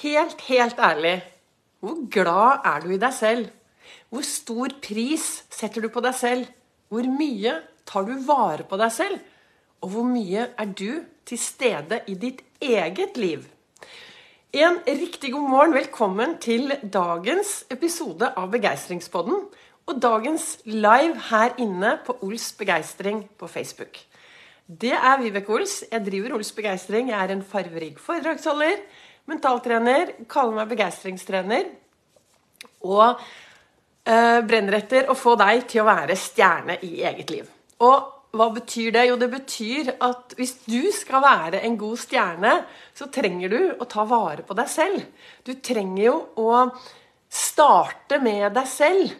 Helt, helt ærlig, hvor glad er du i deg selv? Hvor stor pris setter du på deg selv? Hvor mye tar du vare på deg selv? Og hvor mye er du til stede i ditt eget liv? En riktig god morgen. Velkommen til dagens episode av Begeistringspodden. Og dagens live her inne på Ols Begeistring på Facebook. Det er Vibeke Ols. Jeg driver Ols Begeistring. Jeg er en farverik foredragsholder mentaltrener, kaller meg begeistringstrener. Og eh, brenner etter å få deg til å være stjerne i eget liv. Og hva betyr det? Jo, det betyr at hvis du skal være en god stjerne, så trenger du å ta vare på deg selv. Du trenger jo å starte med deg selv.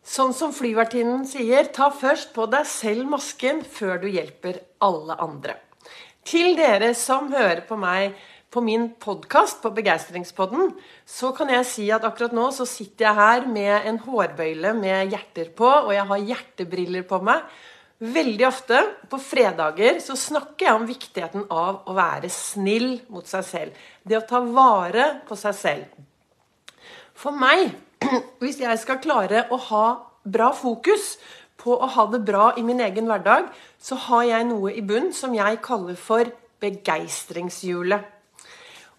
Sånn som flyvertinnen sier, ta først på deg selv masken før du hjelper alle andre. Til dere som hører på meg på min podkast, på Begeistringspodden, så kan jeg si at akkurat nå så sitter jeg her med en hårbøyle med hjerter på, og jeg har hjertebriller på meg. Veldig ofte på fredager så snakker jeg om viktigheten av å være snill mot seg selv. Det å ta vare på seg selv. For meg, hvis jeg skal klare å ha bra fokus på å ha det bra i min egen hverdag, så har jeg noe i bunn som jeg kaller for begeistringshjulet.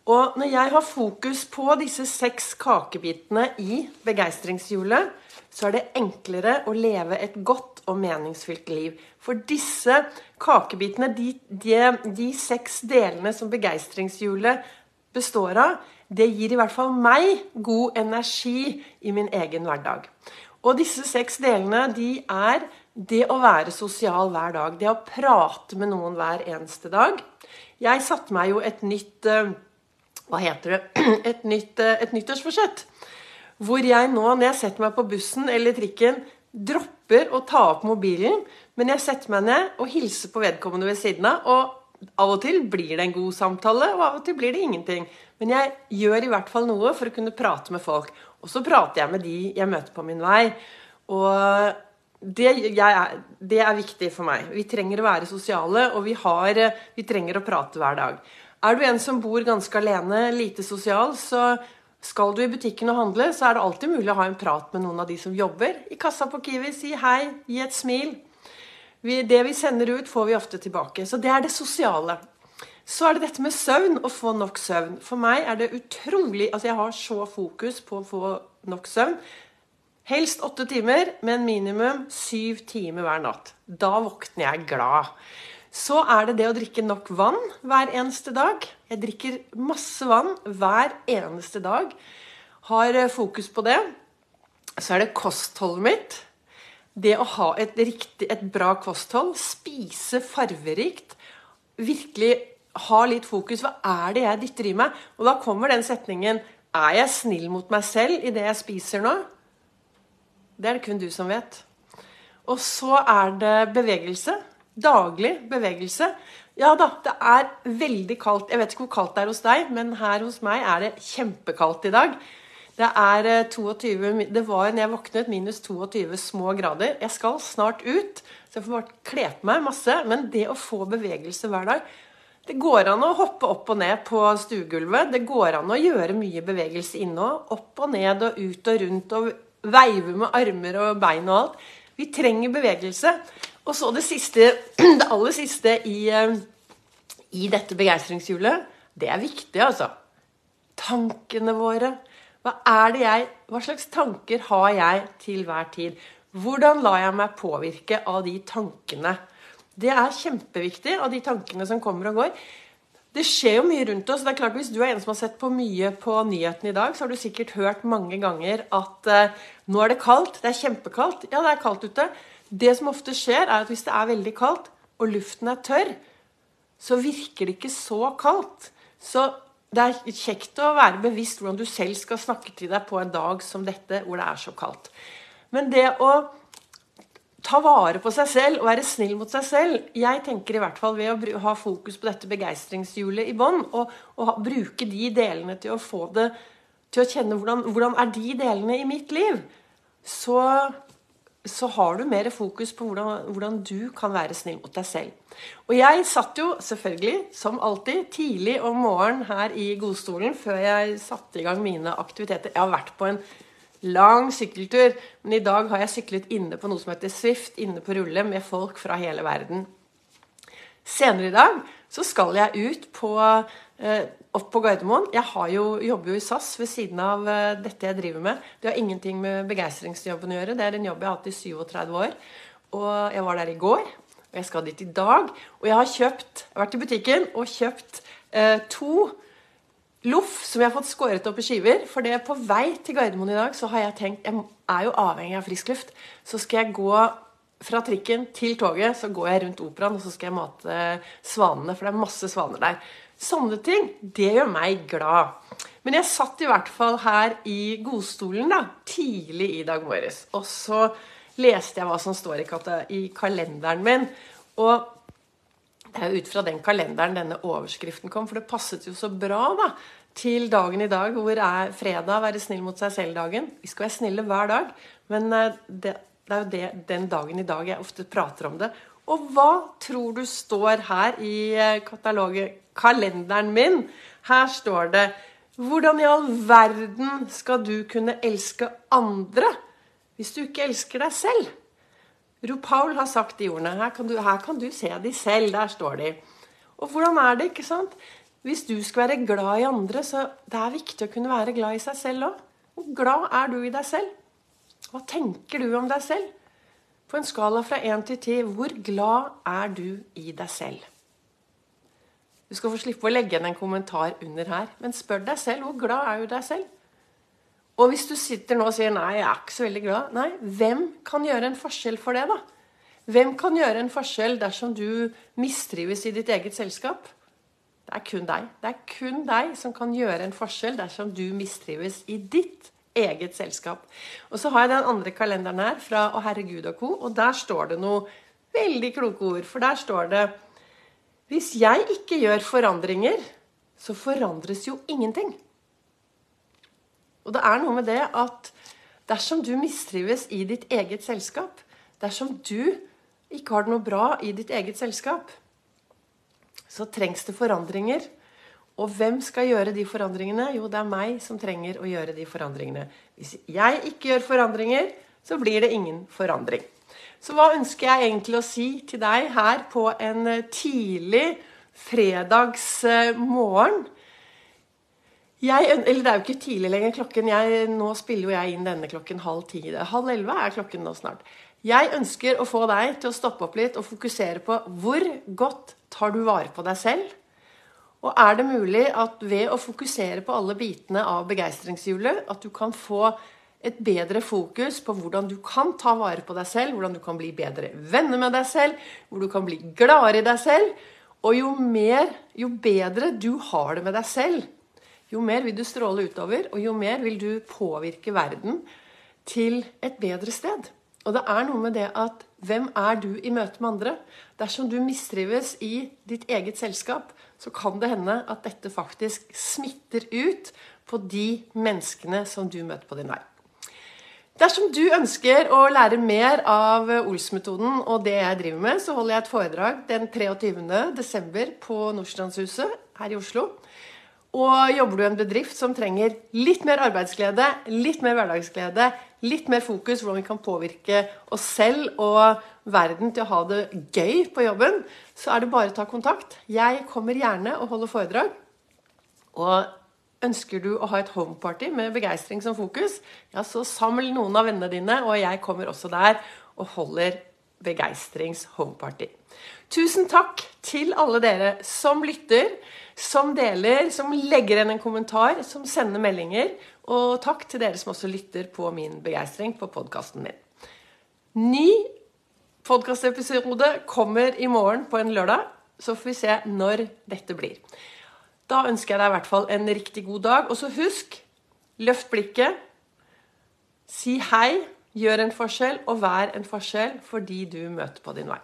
Og når jeg har fokus på disse seks kakebitene i begeistringshjulet, så er det enklere å leve et godt og meningsfylt liv. For disse kakebitene, de, de, de seks delene som begeistringshjulet består av, det gir i hvert fall meg god energi i min egen hverdag. Og disse seks delene de er det å være sosial hver dag. Det å prate med noen hver eneste dag. Jeg satte meg jo et nytt uh, hva heter det, et, nytt, eh, et nyttårsforsett. Hvor jeg nå, når jeg setter meg på bussen eller trikken, dropper å ta opp mobilen, men jeg setter meg ned og hilser på vedkommende ved siden av. Og av og til blir det en god samtale, og av og til blir det ingenting. Men jeg gjør i hvert fall noe for å kunne prate med folk. Og så prater jeg med de jeg møter på min vei. Og det, er, det er viktig for meg. Vi trenger å være sosiale, og vi, har, vi trenger å prate hver dag. Er du en som bor ganske alene, lite sosial, så skal du i butikken og handle, så er det alltid mulig å ha en prat med noen av de som jobber i kassa på Kiwi. Si hei, gi et smil. Vi, det vi sender ut, får vi ofte tilbake. Så det er det sosiale. Så er det dette med søvn, å få nok søvn. For meg er det utrolig Altså, jeg har så fokus på å få nok søvn. Helst åtte timer, men minimum syv timer hver natt. Da våkner jeg glad. Så er det det å drikke nok vann hver eneste dag. Jeg drikker masse vann hver eneste dag. Har eh, fokus på det. Så er det kostholdet mitt. Det å ha et, riktig, et bra kosthold, spise farverikt, virkelig ha litt fokus. Hva er det jeg dytter i meg? Og da kommer den setningen Er jeg snill mot meg selv i det jeg spiser nå? Det er det kun du som vet. Og så er det bevegelse. Daglig bevegelse. Ja da, det er veldig kaldt. Jeg vet ikke hvor kaldt det er hos deg, men her hos meg er det kjempekaldt i dag. Det er 22 eh, Det var når jeg våknet minus 22 små grader. Jeg skal snart ut, så jeg får bare kle på meg masse. Men det å få bevegelse hver dag Det går an å hoppe opp og ned på stuegulvet. Det går an å gjøre mye bevegelse inne òg. Opp og ned og ut og rundt og veive med armer og bein og alt. Vi trenger bevegelse. Og så det siste, det aller siste i, eh, i dette begeistringshjulet. Det er viktig, altså. Tankene våre. Hva, er det jeg, hva slags tanker har jeg til hver tid? Hvordan lar jeg meg påvirke av de tankene? Det er kjempeviktig, av de tankene som kommer og går. Det skjer jo mye rundt oss. det er klart Hvis du er en som har sett på mye på nyhetene i dag, så har du sikkert hørt mange ganger at eh, nå er det kaldt. Det er kjempekaldt. Ja, det er kaldt ute. Det som ofte skjer, er at hvis det er veldig kaldt, og luften er tørr, så virker det ikke så kaldt. Så det er kjekt å være bevisst hvordan du selv skal snakke til deg på en dag som dette, hvor det er så kaldt. Men det å ta vare på seg selv og være snill mot seg selv Jeg tenker i hvert fall ved å ha fokus på dette begeistringshjulet i bånn, og, og, bruke de delene til å få det til å kjenne hvordan, hvordan er de delene i mitt liv, så så har du mer fokus på hvordan, hvordan, du kan være snill mot deg selv. Og jeg satt jo selvfølgelig, som alltid, tidlig om morgenen her i godstolen før jeg satte i gang mine aktiviteter. Jeg har vært på en lang sykkeltur, men i dag har jeg syklet inne på noe som heter Swift, inne på rulle, med folk fra hele verden. Senere i dag så skal jeg ut på opp på Gardermoen. Jeg jo, jobber jo i SAS ved siden av eh, dette jeg driver med. Det har ingenting med begeistringsjobben å gjøre. Det er en jobb jeg har hatt i 37 år. Og jeg var der i går, og jeg skal dit i dag. Og jeg har kjøpt, vært i butikken og kjøpt eh, to loff som jeg har fått skåret opp i skiver. For det på vei til Gardermoen i dag så har jeg tenkt Jeg er jo avhengig av frisk luft. Så skal jeg gå fra trikken til toget, så går jeg rundt operaen og så skal jeg mate svanene. For det er masse svaner der. Sånne ting, det gjør meg glad. Men jeg satt i hvert fall her i godstolen da, tidlig i dag morges. Og så leste jeg hva som står i, kalenderen min. Og det er jo ut fra den kalenderen denne overskriften kom, for det passet jo så bra da, til dagen i dag, hvor er fredag, være snill mot seg selv-dagen. Vi skal være snille hver dag, men eh, det, det er jo det, den dagen i dag jeg ofte prater om det. Og hva tror du står her i eh, kataloget, kalenderen min? Her står det Hvordan i all verden skal du kunne elske andre hvis du ikke elsker deg selv? Paul har sagt de ordene. Her kan, du, her kan du se de selv. Der står de. Og hvordan er det, ikke sant? Hvis du skal være glad i andre, så det er viktig å kunne være glad i seg selv òg. Hvor glad er du i deg selv? Hva tenker du om deg selv? På en skala fra 1 til 10, hvor glad er du i deg selv? Du skal få slippe å legge igjen en kommentar under her, men spør deg selv hvor glad er du deg selv? Og hvis du sitter nå og sier 'nei, jeg er ikke så veldig glad', nei, hvem kan gjøre en forskjell for det, da? Hvem kan gjøre en forskjell dersom du mistrives i ditt eget selskap? Det er kun deg. Det er kun deg som kan gjøre en forskjell dersom du mistrives i ditt eget selskap. Og så har jeg den andre kalenderen her fra Å herregud og co., og der står det noe veldig kloke ord. For der står det Hvis jeg ikke gjør forandringer, så forandres jo ingenting. Og det er noe med det at dersom du mistrives i ditt eget selskap, dersom du ikke har det noe bra i ditt eget selskap, så trengs det forandringer. Og hvem skal gjøre de forandringene? Jo, det er meg som trenger å gjøre de forandringene. Hvis jeg ikke gjør forandringer, så blir det ingen forandring. Så hva ønsker jeg egentlig å si til deg her på en tidlig fredagsmorgen? Jeg, eller det er jo ikke tidlig lenger. klokken, jeg, Nå spiller jo jeg inn denne klokken halv ti. Halv elleve er klokken nå snart. Jeg ønsker å få deg til å stoppe opp litt og fokusere på hvor godt tar du vare på deg selv? Og er det mulig at ved å fokusere på alle bitene av begeistringshjulet, at du kan få et bedre fokus på hvordan du kan ta vare på deg selv, hvordan du kan bli bedre venner med deg selv, hvor du kan bli gladere i deg selv. Og jo mer, jo bedre du har det med deg selv, jo mer vil du stråle utover, og jo mer vil du påvirke verden til et bedre sted. Og det er noe med det at hvem er du i møte med andre? Dersom du mistrives i ditt eget selskap, så kan det hende at dette faktisk smitter ut på de menneskene som du møter på din vei. Dersom du ønsker å lære mer av Ols-metoden og det jeg driver med, så holder jeg et foredrag den 23.12. på Nordstrandshuset her i Oslo. Og jobber du i en bedrift som trenger litt mer arbeidsglede, litt mer hverdagsglede, litt mer fokus hvordan vi kan påvirke oss selv og verden til å ha det gøy på jobben, så er det bare å ta kontakt. Jeg kommer gjerne og holder foredrag. Og ønsker du å ha et homeparty med begeistring som fokus, ja, så saml noen av vennene dine, og jeg kommer også der og holder begeistrings homeparty. Tusen takk til alle dere som lytter, som deler, som legger igjen en kommentar, som sender meldinger. Og takk til dere som også lytter på min begeistring på podkasten min. Ny podkastepisode kommer i morgen på en lørdag. Så får vi se når dette blir. Da ønsker jeg deg i hvert fall en riktig god dag. Og så husk løft blikket. Si hei, gjør en forskjell, og vær en forskjell for de du møter på din vei.